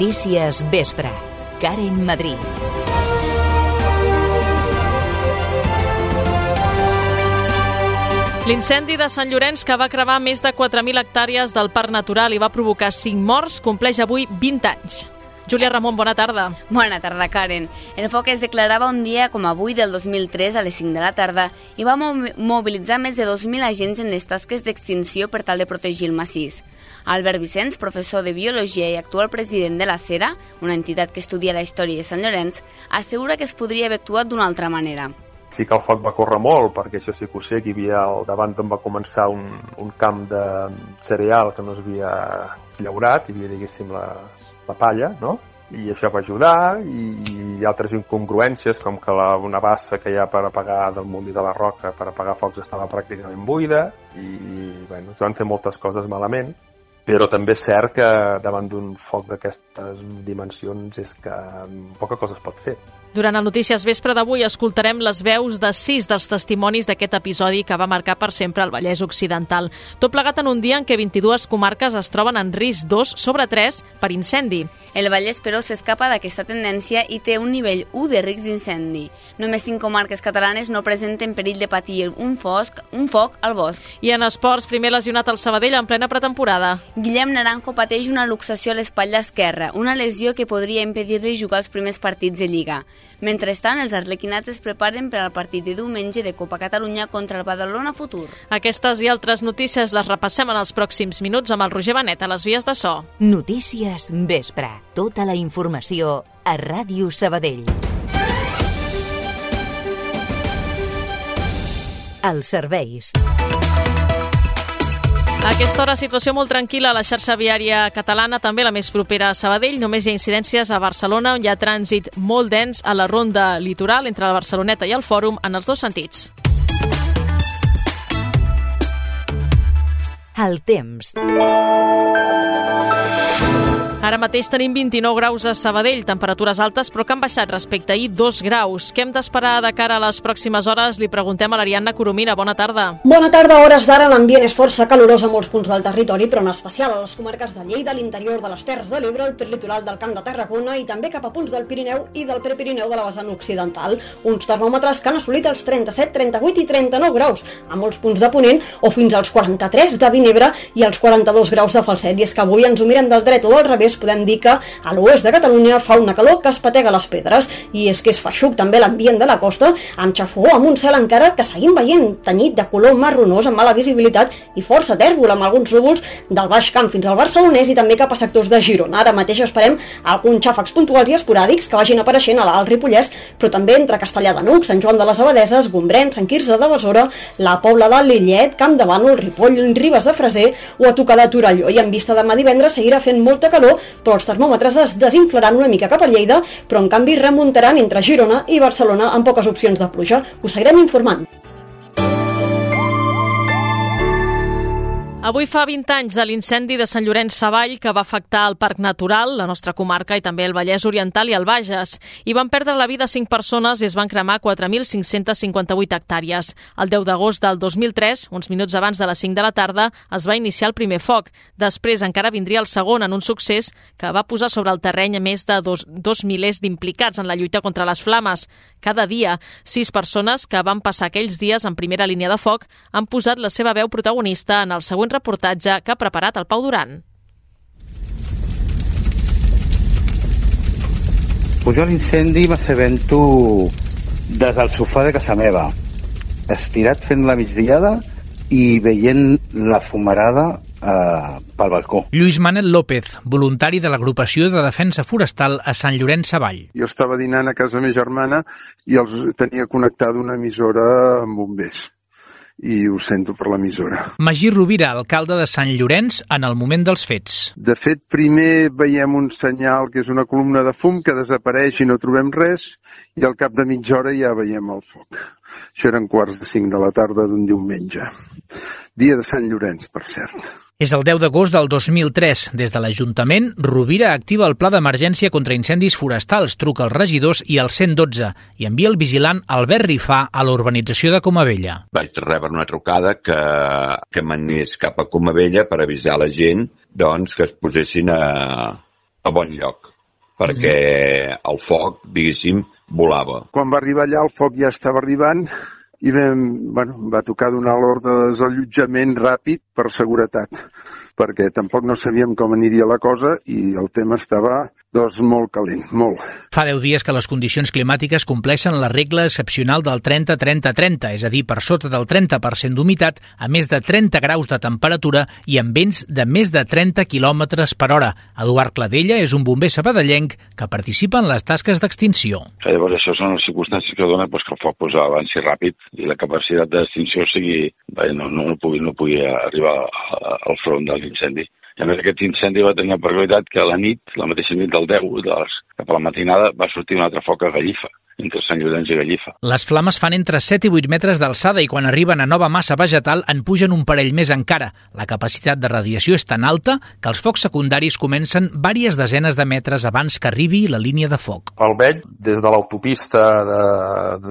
Notícies Vespre. Karen Madrid. L'incendi de Sant Llorenç, que va cremar més de 4.000 hectàrees del Parc Natural i va provocar 5 morts, compleix avui 20 anys. Júlia Ramon, bona tarda. Bona tarda, Karen. El foc es declarava un dia com avui del 2003 a les 5 de la tarda i va mobilitzar més de 2.000 agents en les tasques d'extinció per tal de protegir el massís. Albert Vicenç, professor de Biologia i actual president de la CERA, una entitat que estudia la història de Sant Llorenç, assegura que es podria haver actuat d'una altra manera. Sí que el foc va córrer molt, perquè això sí que ho sé, que hi havia al davant on va començar un, un camp de cereal que no s'havia llaurat, hi havia, diguéssim, la, la palla, no? i això va ajudar i, i altres incongruències com que la, una bassa que hi ha per apagar del molí de la roca per apagar focs estava pràcticament buida i, i bueno, es van fer moltes coses malament però també és cert que davant d'un foc d'aquestes dimensions és que poca cosa es pot fer. Durant el Notícies Vespre d'avui escoltarem les veus de sis dels testimonis d'aquest episodi que va marcar per sempre el Vallès Occidental. Tot plegat en un dia en què 22 comarques es troben en risc 2 sobre 3 per incendi. El Vallès, però, s'escapa d'aquesta tendència i té un nivell 1 de risc d'incendi. Només 5 comarques catalanes no presenten perill de patir un, fosc, un foc al bosc. I en esports, primer lesionat al Sabadell en plena pretemporada. Guillem Naranjo pateix una luxació a l'espatlla esquerra, una lesió que podria impedir-li jugar els primers partits de Lliga. Mentrestant, els arlequinats es preparen per al partit de diumenge de Copa Catalunya contra el Badalona Futur. Aquestes i altres notícies les repassem en els pròxims minuts amb el Roger Benet a les vies de so. Notícies Vespre. Tota la informació a Ràdio Sabadell. Els serveis. Aquesta hora, situació molt tranquil·la a la xarxa viària catalana, també la més propera a Sabadell. Només hi ha incidències a Barcelona, on hi ha trànsit molt dens a la ronda litoral entre la Barceloneta i el Fòrum en els dos sentits. El temps. Ara mateix tenim 29 graus a Sabadell, temperatures altes, però que han baixat respecte a ahir 2 graus. Què hem d'esperar de cara a les pròximes hores? Li preguntem a l'Ariadna Coromina. Bona tarda. Bona tarda. A hores d'ara l'ambient és força calorós a molts punts del territori, però en especial a les comarques de Lleida, l'interior de les Terres de l'Ebre, el perlitoral del Camp de Tarragona i també cap a punts del Pirineu i del Prepirineu de la vessant occidental. Uns termòmetres que han assolit els 37, 38 i 39 graus, a molts punts de Ponent o fins als 43 de Vinebre i els 42 graus de Falset. I és que avui ens ho mirem del dret o del revés, podem dir que a l'oest de Catalunya fa una calor que es patega les pedres i és que és feixuc també l'ambient de la costa amb xafogó amb un cel encara que seguim veient tenyit de color marronós amb mala visibilitat i força tèrbol amb alguns núvols del Baix Camp fins al Barcelonès i també cap a sectors de Girona. Ara mateix esperem alguns xàfecs puntuals i esporàdics que vagin apareixent a l'Alt Ripollès, però també entre Castellà de Nuc, Sant Joan de les Abadeses, Gombrèn, Sant Quirze de Besora, la Pobla de Lillet, Camp de Bànol, Ripoll, Ribes de Freser o a tocar de Torelló. I en vista demà divendres seguirà fent molta calor, però els termòmetres es desinflaran una mica cap a Lleida, però en canvi remuntaran entre Girona i Barcelona amb poques opcions de pluja. Us seguirem informant. Avui fa 20 anys de l'incendi de Sant Llorenç Savall que va afectar el Parc Natural, la nostra comarca i també el Vallès Oriental i el Bages. Hi van perdre la vida 5 persones i es van cremar 4.558 hectàrees. El 10 d'agost del 2003, uns minuts abans de les 5 de la tarda, es va iniciar el primer foc. Després encara vindria el segon en un succés que va posar sobre el terreny més de dos, dos milers d'implicats en la lluita contra les flames. Cada dia, sis persones que van passar aquells dies en primera línia de foc han posat la seva veu protagonista en el següent reportatge que ha preparat el Pau Duran. Pujo a l'incendi m'assabento des del sofà de casa meva, estirat fent la migdiada i veient la fumarada eh, pel balcó. Lluís Manel López, voluntari de l'agrupació de defensa forestal a Sant Llorenç Savall. Jo estava dinant a casa meva germana i els tenia connectada una emissora amb bombers i ho sento per l'emissora. Magí Rovira, alcalde de Sant Llorenç, en el moment dels fets. De fet, primer veiem un senyal que és una columna de fum que desapareix i no trobem res i al cap de mitja hora ja veiem el foc. Això eren quarts de cinc de la tarda d'un diumenge. Dia de Sant Llorenç, per cert. És el 10 d'agost del 2003. Des de l'Ajuntament, Rovira activa el pla d'emergència contra incendis forestals, truca als regidors i al 112 i envia el vigilant Albert Rifà a la urbanització de Comavella. Vaig rebre una trucada que, que m'anés cap a Comavella per avisar la gent doncs, que es posessin a, a bon lloc. perquè el foc, diguéssim, volava. Quan va arribar allà el foc ja estava arribant i vam, bueno, va tocar donar l'ordre de desallotjament ràpid per seguretat perquè tampoc no sabíem com aniria la cosa i el tema estava doncs molt calent, molt. Fa 10 dies que les condicions climàtiques compleixen la regla excepcional del 30-30-30, és a dir, per sota del 30% d'humitat, a més de 30 graus de temperatura i amb vents de més de 30 km per hora. Eduard Cladella és un bomber sabadellenc que participa en les tasques d'extinció. Llavors, això són les circumstàncies que donen doncs, que el foc pues, avanci ràpid i la capacitat d'extinció sigui, bé, no, no, no, pugui, no pugui arribar al front de l'incendi. A més aquest incendi va tenir la peculiaritat que a la nit, la mateixa nit del 10, de les, cap a la matinada, va sortir un altre foc a Gallifa entre Sant Llorenç i Gallifa. Les flames fan entre 7 i 8 metres d'alçada i quan arriben a nova massa vegetal en pugen un parell més encara. La capacitat de radiació és tan alta que els focs secundaris comencen vàries desenes de metres abans que arribi la línia de foc. El veig des de l'autopista de,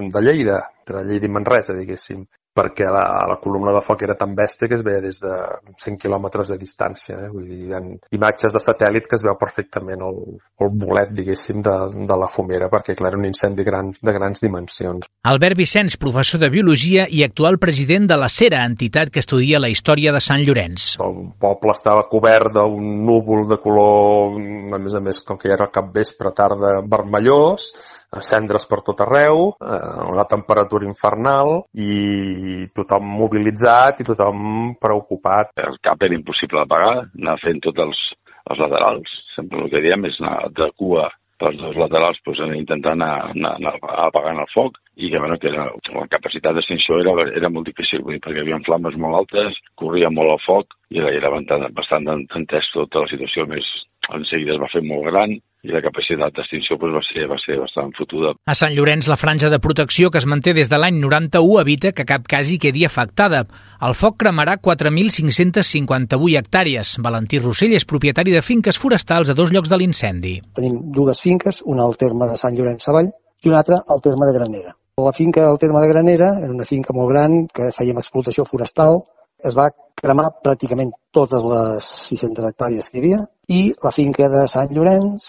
de Lleida, de Lleida i Manresa, diguéssim perquè la, la columna de foc era tan bèstia que es veia des de 100 quilòmetres de distància. Eh? Vull dir, hi ha imatges de satèl·lit que es veu perfectament el, el bolet, diguéssim, de, de la fumera, perquè clar, era un incendi grans, de grans dimensions. Albert Vicenç, professor de Biologia i actual president de la CERA, entitat que estudia la història de Sant Llorenç. El poble estava cobert d'un núvol de color, a més a més, com que ja era cap vespre, tarda, vermellós, cendres per tot arreu, eh, una temperatura infernal i tothom mobilitzat i tothom preocupat. El cap era impossible d'apagar, anar fent tots els, els laterals. Sempre el que diem és anar de cua pels dos laterals pues, intentant anar, anar, anar apagant el foc i que, bueno, que era, la capacitat d'extinció era, era molt difícil, dir, perquè hi havia flames molt altes, corria molt el foc i era, era bastant, bastant entès tota la situació, més en seguida es va fer molt gran i la capacitat d'extinció pues, va, ser, va ser bastant fotuda. A Sant Llorenç, la franja de protecció que es manté des de l'any 91 evita que cap cas hi quedi afectada. El foc cremarà 4.558 hectàrees. Valentí Rossell és propietari de finques forestals a dos llocs de l'incendi. Tenim dues finques, una al terme de Sant Llorenç Savall i una altra al terme de Granera. La finca del terme de Granera era una finca molt gran que fèiem explotació forestal, es va cremar pràcticament totes les 600 hectàrees que hi havia i la finca de Sant Llorenç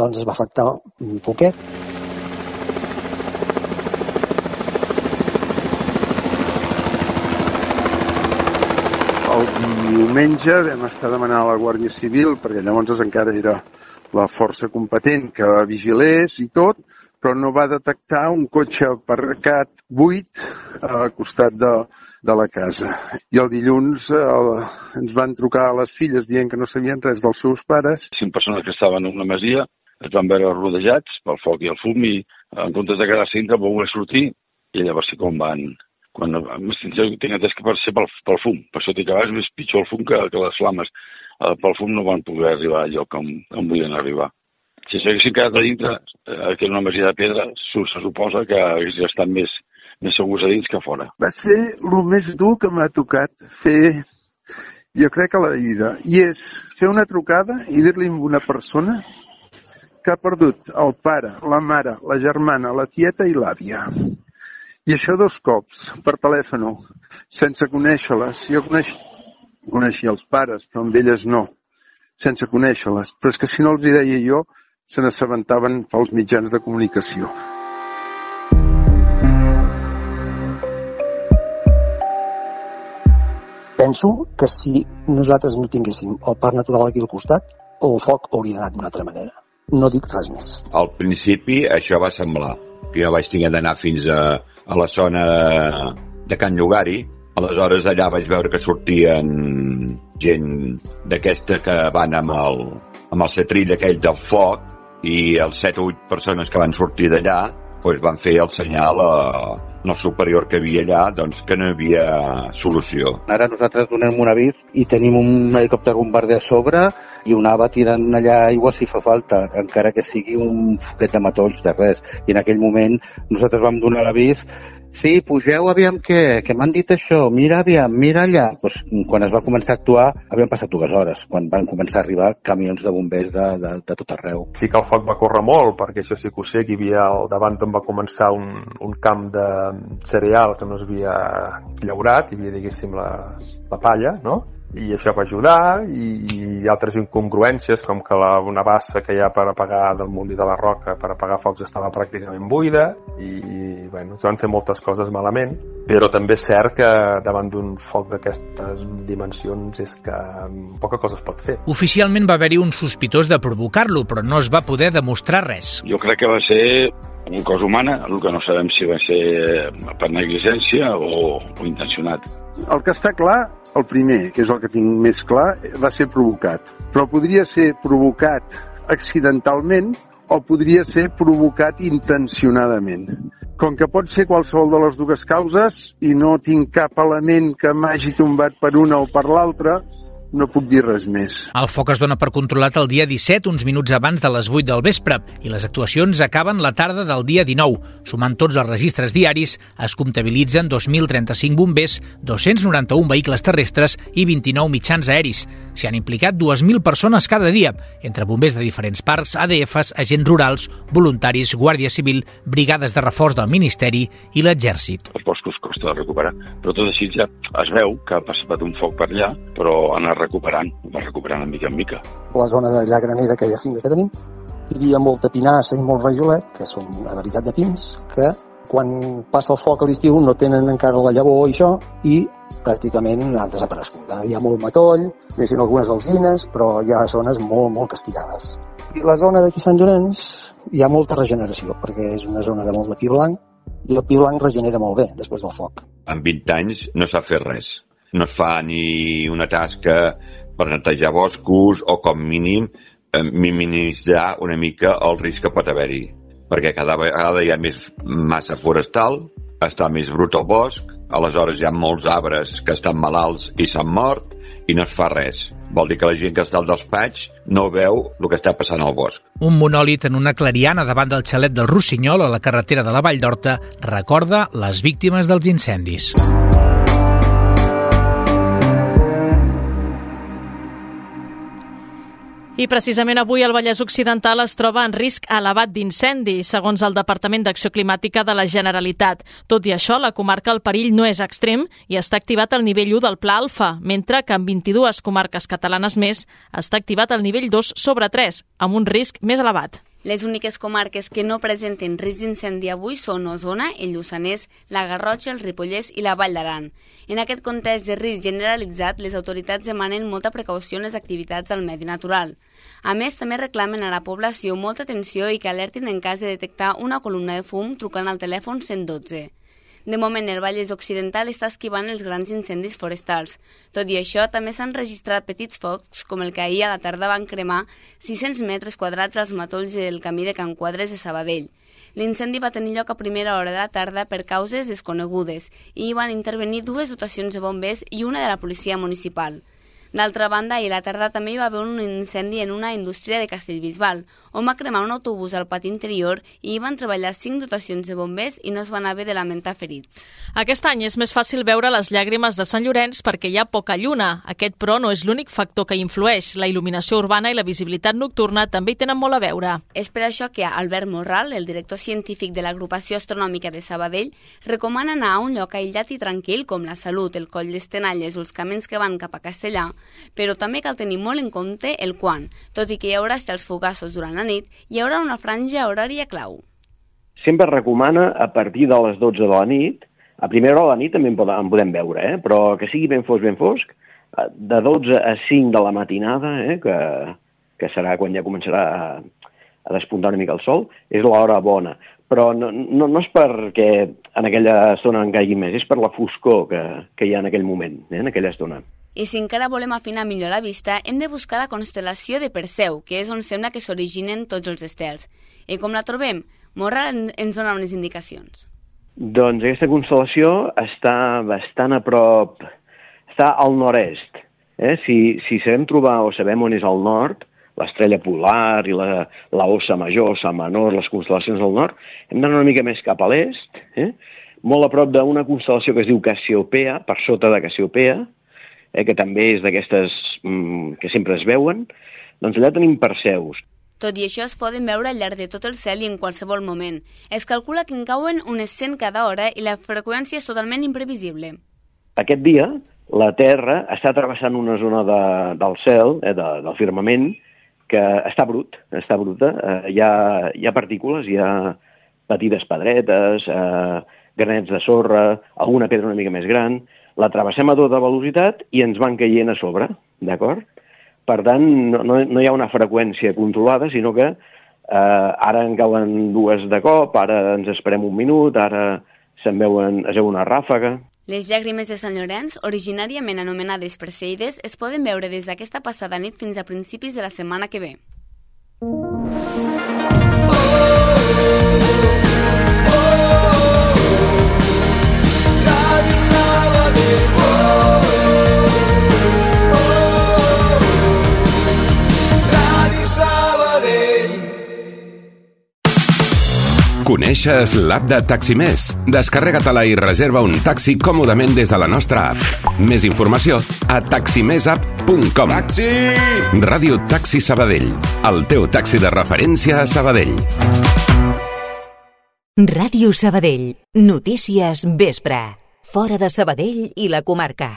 doncs es va afectar un poquet. El diumenge vam estar demanant a la Guàrdia Civil, perquè llavors encara era la força competent que vigilés i tot, però no va detectar un cotxe aparcat buit al costat de, de la casa. I el dilluns el, ens van trucar a les filles dient que no sabien res dels seus pares. Cinc persones que estaven en una masia es van veure rodejats pel foc i el fum i en comptes de quedar cinta va voler sortir i llavors sí com van quan m'extinció tinc entès que per ser pel, pel fum, per això que és més pitjor el fum que, que les flames. Eh, pel fum no van poder arribar al lloc on, on volien arribar si s'haguessin quedat a dintre, eh, que era una masia de pedra, se suposa que haguessin estat més, més segurs a dins que a fora. Va ser el més dur que m'ha tocat fer, jo crec, a la vida. I és fer una trucada i dir-li a una persona que ha perdut el pare, la mare, la germana, la tieta i l'àvia. I això dos cops, per telèfon, sense conèixer-les. Jo coneix... coneixia els pares, però amb elles no, sense conèixer-les. Però és que si no els hi deia jo, se n'assabentaven pels mitjans de comunicació. Penso que si nosaltres no tinguéssim el parc natural aquí al costat, el foc hauria anat d'una altra manera. No dic res més. Al principi això va semblar. Que jo vaig tenir d'anar fins a, a la zona de Can Llogari, aleshores allà vaig veure que sortien gent d'aquesta que van amb el, amb el cetrill aquell del foc i els 7 o 8 persones que van sortir d'allà doncs van fer el senyal a, al superior que havia allà doncs que no hi havia solució. Ara nosaltres donem un avís i tenim un helicòpter bombarder a sobre i un ava tirant allà aigua si fa falta, encara que sigui un foquet de matolls de res. I en aquell moment nosaltres vam donar l'avís Sí, pugeu, aviam què, que m'han dit això, mira aviam, mira allà. Pues, quan es va començar a actuar, havien passat dues hores, quan van començar a arribar camions de bombers de, de, de tot arreu. Sí que el foc va córrer molt, perquè això sí que ho sé, que hi havia al davant on va començar un, un camp de cereal que no es havia llaurat, hi havia, diguéssim, la, la palla, no? I això va ajudar i, i altres incongruències com que la, una bassa que hi ha per apagar del molí de la roca per apagar focs estava pràcticament buida i, i bueno, es van fer moltes coses malament però també és cert que davant d'un foc d'aquestes dimensions és que poca cosa es pot fer. Oficialment va haver-hi un sospitós de provocar-lo, però no es va poder demostrar res. Jo crec que va ser un cos humana, el que no sabem si va ser per negligència o, o intencionat. El que està clar, el primer, que és el que tinc més clar, va ser provocat. Però podria ser provocat accidentalment o podria ser provocat intencionadament. Com que pot ser qualsevol de les dues causes i no tinc cap element que m'hagi tombat per una o per l'altra, no puc dir res més. El foc es dona per controlat el dia 17, uns minuts abans de les 8 del vespre, i les actuacions acaben la tarda del dia 19. Sumant tots els registres diaris, es comptabilitzen 2.035 bombers, 291 vehicles terrestres i 29 mitjans aeris. S'hi han implicat 2.000 persones cada dia, entre bombers de diferents parcs, ADFs, agents rurals, voluntaris, Guàrdia Civil, brigades de reforç del Ministeri i l'Exèrcit. De recuperar, però tot així ja es veu que ha passat un foc per allà, però han recuperant, va recuperant de mica en mica. La zona de Llagranera, aquella finca que tenim, hi havia molta pinassa i molt rajolet, que són una varietat de pins, que quan passa el foc a l'estiu no tenen encara la llavor i això, i pràcticament ha desaparegut. Hi ha molt matoll, deixen algunes alzines, però hi ha zones molt, molt castigades. I la zona d'aquí Sant Llorenç hi ha molta regeneració, perquè és una zona de molt de pi blanc, i el pi blanc regenera molt bé després del foc. En 20 anys no s'ha fet res no es fa ni una tasca per netejar boscos o com mínim eh, minimitzar una mica el risc que pot haver-hi perquè cada vegada hi ha més massa forestal, està més brut el bosc, aleshores hi ha molts arbres que estan malalts i s'han mort i no es fa res. Vol dir que la gent que està al despatx no veu el que està passant al bosc. Un monòlit en una clariana davant del xalet del Rossinyol a la carretera de la Vall d'Horta recorda les víctimes dels incendis. I precisament avui el Vallès Occidental es troba en risc elevat d'incendi, segons el Departament d'Acció Climàtica de la Generalitat. Tot i això, la comarca el perill no és extrem i està activat el nivell 1 del Pla Alfa, mentre que en 22 comarques catalanes més està activat el nivell 2 sobre 3, amb un risc més elevat. Les úniques comarques que no presenten risc d'incendi avui són Osona, el Lluçanès, la Garrotxa, el Ripollès i la Vall d'Aran. En aquest context de risc generalitzat, les autoritats demanen molta precaució en les activitats del medi natural. A més, també reclamen a la població molta atenció i que alertin en cas de detectar una columna de fum trucant al telèfon 112. De moment, el Vallès Occidental està esquivant els grans incendis forestals. Tot i això, també s'han registrat petits focs, com el que ahir a la tarda van cremar 600 metres quadrats als matolls del camí de Can Quadres de Sabadell. L'incendi va tenir lloc a primera hora de la tarda per causes desconegudes i hi van intervenir dues dotacions de bombers i una de la policia municipal. D'altra banda, a la tarda també hi va haver un incendi en una indústria de Castellbisbal, on va cremar un autobús al pati interior i hi van treballar cinc dotacions de bombers i no es van haver de lamentar ferits. Aquest any és més fàcil veure les llàgrimes de Sant Llorenç perquè hi ha poca lluna. Aquest, però, no és l'únic factor que influeix. La il·luminació urbana i la visibilitat nocturna també hi tenen molt a veure. És per això que Albert Morral, el director científic de l'agrupació astronòmica de Sabadell, recomana anar a un lloc aïllat i tranquil com la Salut, el Coll d'Estenalles o els camins que van cap a Castellà, però també cal tenir molt en compte el quan. Tot i que hi haurà estels fugassos durant la nit, hi haurà una franja horària clau. Sempre recomana a partir de les 12 de la nit, a primera hora de la nit també en podem, en podem veure, eh? però que sigui ben fosc, ben fosc, eh, de 12 a 5 de la matinada, eh? que, que serà quan ja començarà a, a despuntar una mica el sol, és l'hora bona. Però no, no, no és perquè en aquella estona en caigui més, és per la foscor que, que hi ha en aquell moment, eh? en aquella estona. I si encara volem afinar millor la vista, hem de buscar la constel·lació de Perseu, que és on sembla que s'originen tots els estels. I com la trobem? Morra ens dona unes indicacions. Doncs aquesta constel·lació està bastant a prop, està al nord-est. Eh? Si, si sabem trobar o sabem on és al nord, l'estrella polar i la, la Ossa Major, Ossa Menor, les constel·lacions del nord, hem d'anar una mica més cap a l'est, eh? molt a prop d'una constel·lació que es diu Cassiopea, per sota de Cassiopea, eh, que també és d'aquestes mm, que sempre es veuen, doncs allà tenim Perseus. Tot i això es poden veure al llarg de tot el cel i en qualsevol moment. Es calcula que en cauen unes 100 cada hora i la freqüència és totalment imprevisible. Aquest dia la Terra està travessant una zona de, del cel, eh, de, del firmament, que està brut, està bruta. Eh, hi, ha, hi ha partícules, hi ha petites pedretes, eh, granets de sorra, alguna pedra una mica més gran, la travessem a tota velocitat i ens van caient a sobre, d'acord? Per tant, no, no hi ha una freqüència controlada, sinó que eh, ara en cauen dues de cop, ara ens esperem un minut, ara se'n veuen, es veu una ràfaga. Les llàgrimes de Sant Llorenç, originàriament anomenades Perseides, es poden veure des d'aquesta passada nit fins a principis de la setmana que ve. Coneixes l'app de Taximés? Descarrega-te-la i reserva un taxi còmodament des de la nostra app. Més informació a taximesapp.com. Taxi! Ràdio Taxi Sabadell. El teu taxi de referència a Sabadell. Ràdio Sabadell. Notícies vespre. Fora de Sabadell i la comarca.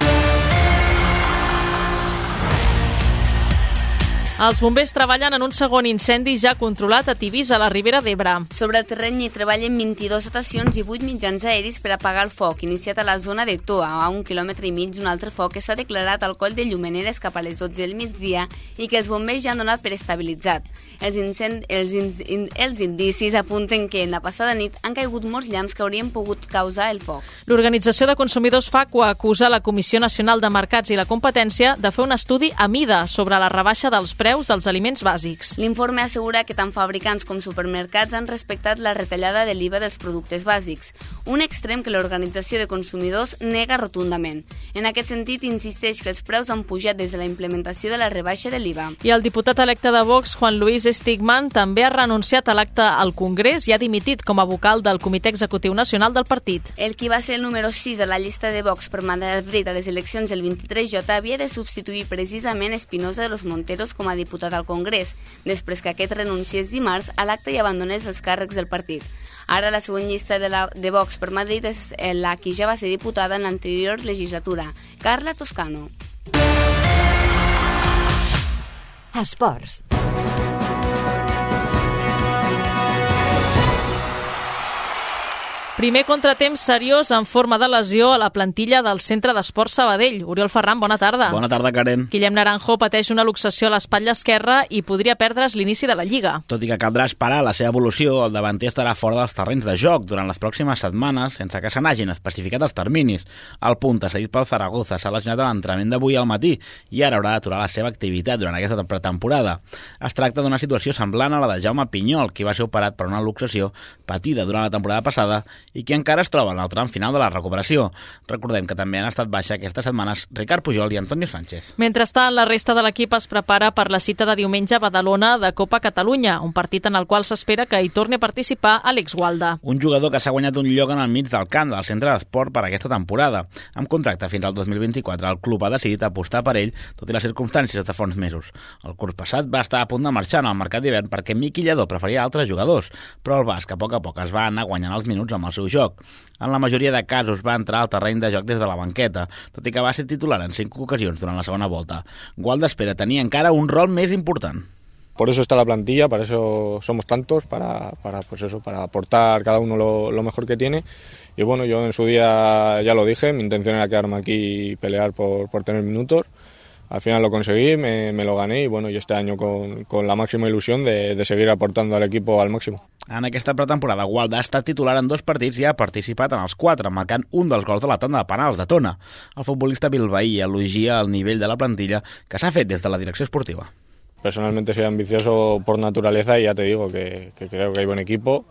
Els bombers treballen en un segon incendi ja controlat a Tivís, a la Ribera d'Ebre. Sobre el terreny hi treballen 22 estacions i 8 mitjans aeris per apagar el foc, iniciat a la zona de Toa, a un quilòmetre i mig un altre foc que s'ha declarat al coll de Llumeneres cap a les 12 del migdia i que els bombers ja han donat per estabilitzat. Els, incend els, in in els indicis apunten que en la passada nit han caigut molts llamps que haurien pogut causar el foc. L'Organització de Consumidors FACUA acusa la Comissió Nacional de Mercats i la Competència de fer un estudi a mida sobre la rebaixa dels preus preus dels aliments bàsics. L'informe assegura que tant fabricants com supermercats han respectat la retallada de l'IVA dels productes bàsics, un extrem que l'Organització de Consumidors nega rotundament. En aquest sentit, insisteix que els preus han pujat des de la implementació de la rebaixa de l'IVA. I el diputat electe de Vox, Juan Luis Stigman, també ha renunciat a l'acte al Congrés i ha dimitit com a vocal del Comitè Executiu Nacional del partit. El qui va ser el número 6 a la llista de Vox per Madrid a les eleccions del 23J havia de substituir precisament Espinosa de los Monteros com a diputat al Congrés, després que aquest renunciés dimarts a l'acte i abandonés els càrrecs del partit. Ara la següent llista de, la, de Vox per Madrid és la que ja va ser diputada en l'anterior legislatura, Carla Toscano. Esports. Primer contratemps seriós en forma de lesió a la plantilla del Centre d'Esport Sabadell. Oriol Ferran, bona tarda. Bona tarda, Karen. Guillem Naranjo pateix una luxació a l'espatlla esquerra i podria perdre's l'inici de la Lliga. Tot i que caldrà esperar la seva evolució, el davanter estarà fora dels terrenys de joc durant les pròximes setmanes sense que se n'hagin especificat els terminis. El punt, cedit pel Zaragoza, s'ha lesionat a l'entrenament d'avui al matí i ara haurà d'aturar la seva activitat durant aquesta pretemporada. Es tracta d'una situació semblant a la de Jaume Pinyol, qui va ser operat per una luxació patida durant la temporada passada i que encara es troba en el tram final de la recuperació. Recordem que també han estat baixa aquestes setmanes Ricard Pujol i Antonio Sánchez. Mentrestant, la resta de l'equip es prepara per la cita de diumenge a Badalona de Copa Catalunya, un partit en el qual s'espera que hi torni a participar Àlex Gualda. Un jugador que s'ha guanyat un lloc en el mig del camp del centre d'esport per aquesta temporada. Amb contracte fins al 2024, el club ha decidit apostar per ell, tot i les circumstàncies de fons mesos. El curs passat va estar a punt de marxar en el mercat d'hivern perquè Miqui Lledó preferia altres jugadors, però el basc a poc a poc es va anar guanyant els minuts amb el seu joc. En la majoria de casos va entrar al terreny de joc des de la banqueta, tot i que va ser titular en cinc ocasions durant la segona volta. Gualda espera tenir encara un rol més important. Por eso está la plantilla, para eso somos tantos, para, para, pues eso, para aportar cada uno lo, lo mejor que tiene. Y bueno, yo en su día ya lo dije, mi intención era quedarme aquí y pelear por, por tener minutos. Al final lo conseguí, me, me, lo gané y bueno, y este año con, con la máxima ilusión de, de seguir aportando al equipo al máximo. En aquesta pretemporada, Gualda ha estat titular en dos partits i ha participat en els quatre, marcant un dels gols de la tanda de penals de Tona. El futbolista bilbaí elogia el nivell de la plantilla que s'ha fet des de la direcció esportiva. Personalmente soy ambicioso por naturaleza y ya te digo que, que creo que hay buen equipo.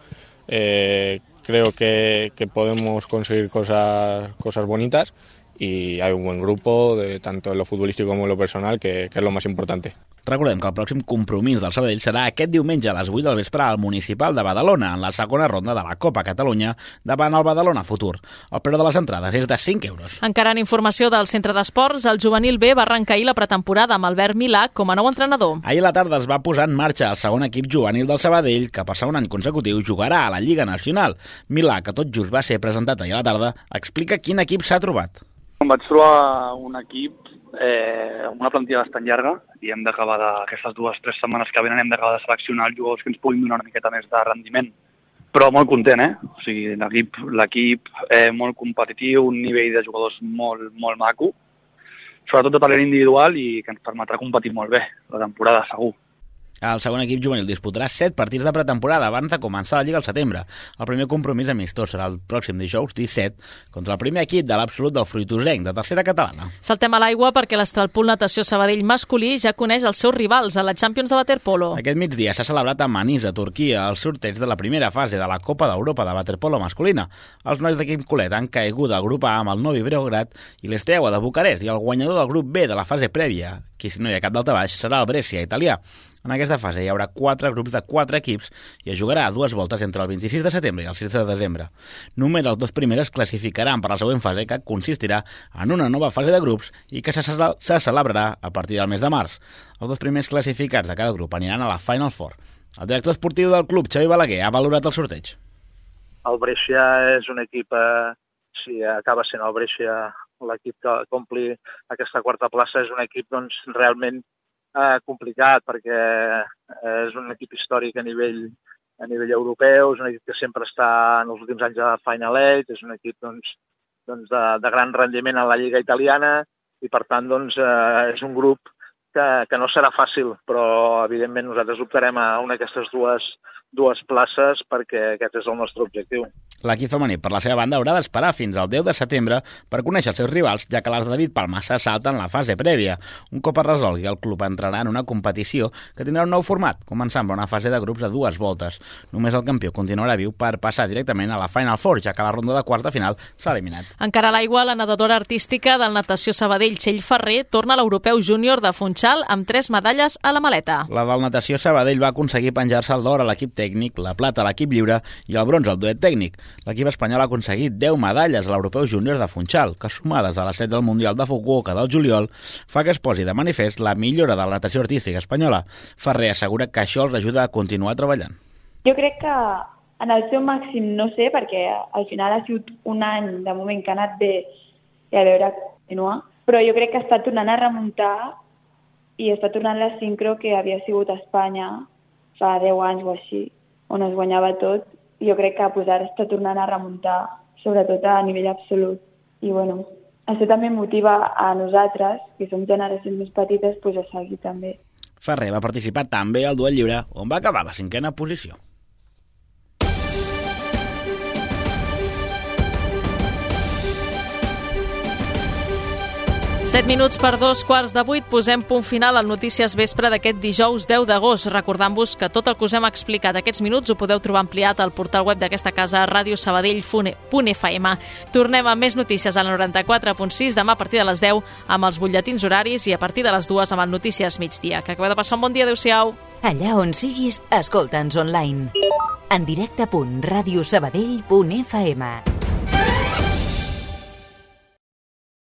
Eh, creo que, que podemos conseguir cosas, cosas bonitas y hay un buen grupo, de, tanto en lo futbolístico como en lo personal, que, que és lo més importante. Recordem que el pròxim compromís del Sabadell serà aquest diumenge a les 8 del vespre al Municipal de Badalona, en la segona ronda de la Copa Catalunya, davant el Badalona Futur. El preu de les entrades és de 5 euros. Encara en informació del Centre d'Esports, el juvenil B va arrencar ahir la pretemporada amb Albert Milà com a nou entrenador. Ahir a la tarda es va posar en marxa el segon equip juvenil del Sabadell, que per segon any consecutiu jugarà a la Lliga Nacional. Milà, que tot just va ser presentat ahir a la tarda, explica quin equip s'ha trobat. Em vaig trobar un equip eh, una plantilla bastant llarga i hem d'acabar d'aquestes dues tres setmanes que venen hem d'acabar de seleccionar els jugadors que ens puguin donar una miqueta més de rendiment. Però molt content, eh? O sigui, l'equip eh, molt competitiu, un nivell de jugadors molt, molt maco, sobretot de talent individual i que ens permetrà competir molt bé la temporada, segur. El segon equip juvenil disputarà 7 partits de pretemporada abans de començar la Lliga al setembre. El primer compromís amistós serà el pròxim dijous 17 contra el primer equip de l'absolut del Fruitosenc, de tercera catalana. Saltem a l'aigua perquè l'Estralpool Natació Sabadell masculí ja coneix els seus rivals a la Champions de Waterpolo. Aquest migdia s'ha celebrat a Manisa, Turquia, el sorteig de la primera fase de la Copa d'Europa de Waterpolo masculina. Els nois d'equip Colet han caigut al grup A amb el Novi Beograd i l'Esteaua de Bucarest i el guanyador del grup B de la fase prèvia, qui si no hi ha cap baix, serà el Brescia italià. En aquesta fase hi haurà quatre grups de quatre equips i es jugarà a dues voltes entre el 26 de setembre i el 6 de desembre. Només els dos primers es classificaran per la següent fase que consistirà en una nova fase de grups i que se, se celebrarà a partir del mes de març. Els dos primers classificats de cada grup aniran a la Final Four. El director esportiu del club, Xavi Balaguer, ha valorat el sorteig. El Brescia és un equip, eh, si acaba sent el Brescia l'equip que compli aquesta quarta plaça, és un equip doncs, realment eh, complicat perquè eh, és un equip històric a nivell, a nivell europeu, és un equip que sempre està en els últims anys a Final Eight, és un equip doncs, doncs de, de gran rendiment en la Lliga italiana i per tant doncs, eh, és un grup que, que no serà fàcil, però evidentment nosaltres optarem a una d'aquestes dues, dues places perquè aquest és el nostre objectiu. L'equip femení, per la seva banda, haurà d'esperar fins al 10 de setembre per conèixer els seus rivals, ja que les de David Palma se salten la fase prèvia. Un cop es resolgui, el club entrarà en una competició que tindrà un nou format, començant amb una fase de grups de dues voltes. Només el campió continuarà viu per passar directament a la Final Four, ja que la ronda de quarts de final s'ha eliminat. Encara a l'aigua, la nedadora artística del Natació Sabadell, Txell Ferrer, torna a l'Europeu Júnior de Funchal amb tres medalles a la maleta. La del Natació Sabadell va aconseguir penjar-se el d'or a l'equip tècnic, la plata a l'equip lliure i el bronze al duet tècnic. L'equip espanyol ha aconseguit 10 medalles a l'Europeu Júnior de Funchal, que sumades a les 7 del Mundial de Fukuoka del juliol, fa que es posi de manifest la millora de la natació artística espanyola. Ferrer assegura que això els ajuda a continuar treballant. Jo crec que en el seu màxim no sé, perquè al final ha sigut un any de moment que ha anat bé i a veure continuar, però jo crec que està tornant a remuntar i està tornant la sincro que havia sigut a Espanya fa 10 anys o així, on es guanyava tot jo crec que pues, ara està tornant a remuntar, sobretot a nivell absolut. I bueno, això també motiva a nosaltres, que som generacions més petites, pues, a seguir també. Ferrer va participar també al duel lliure, on va acabar la cinquena posició. 7 minuts per dos quarts de vuit posem punt final al Notícies Vespre d'aquest dijous 10 d'agost, recordant-vos que tot el que us hem explicat aquests minuts ho podeu trobar ampliat al portal web d'aquesta casa radiosabadell.fm. Tornem amb més notícies al 94.6 demà a partir de les 10 amb els butlletins horaris i a partir de les 2 amb el Notícies Migdia. Que acabeu de passar un bon dia, adeu-siau. Allà on siguis, escolta'ns online. En directe.radiosabadell.fm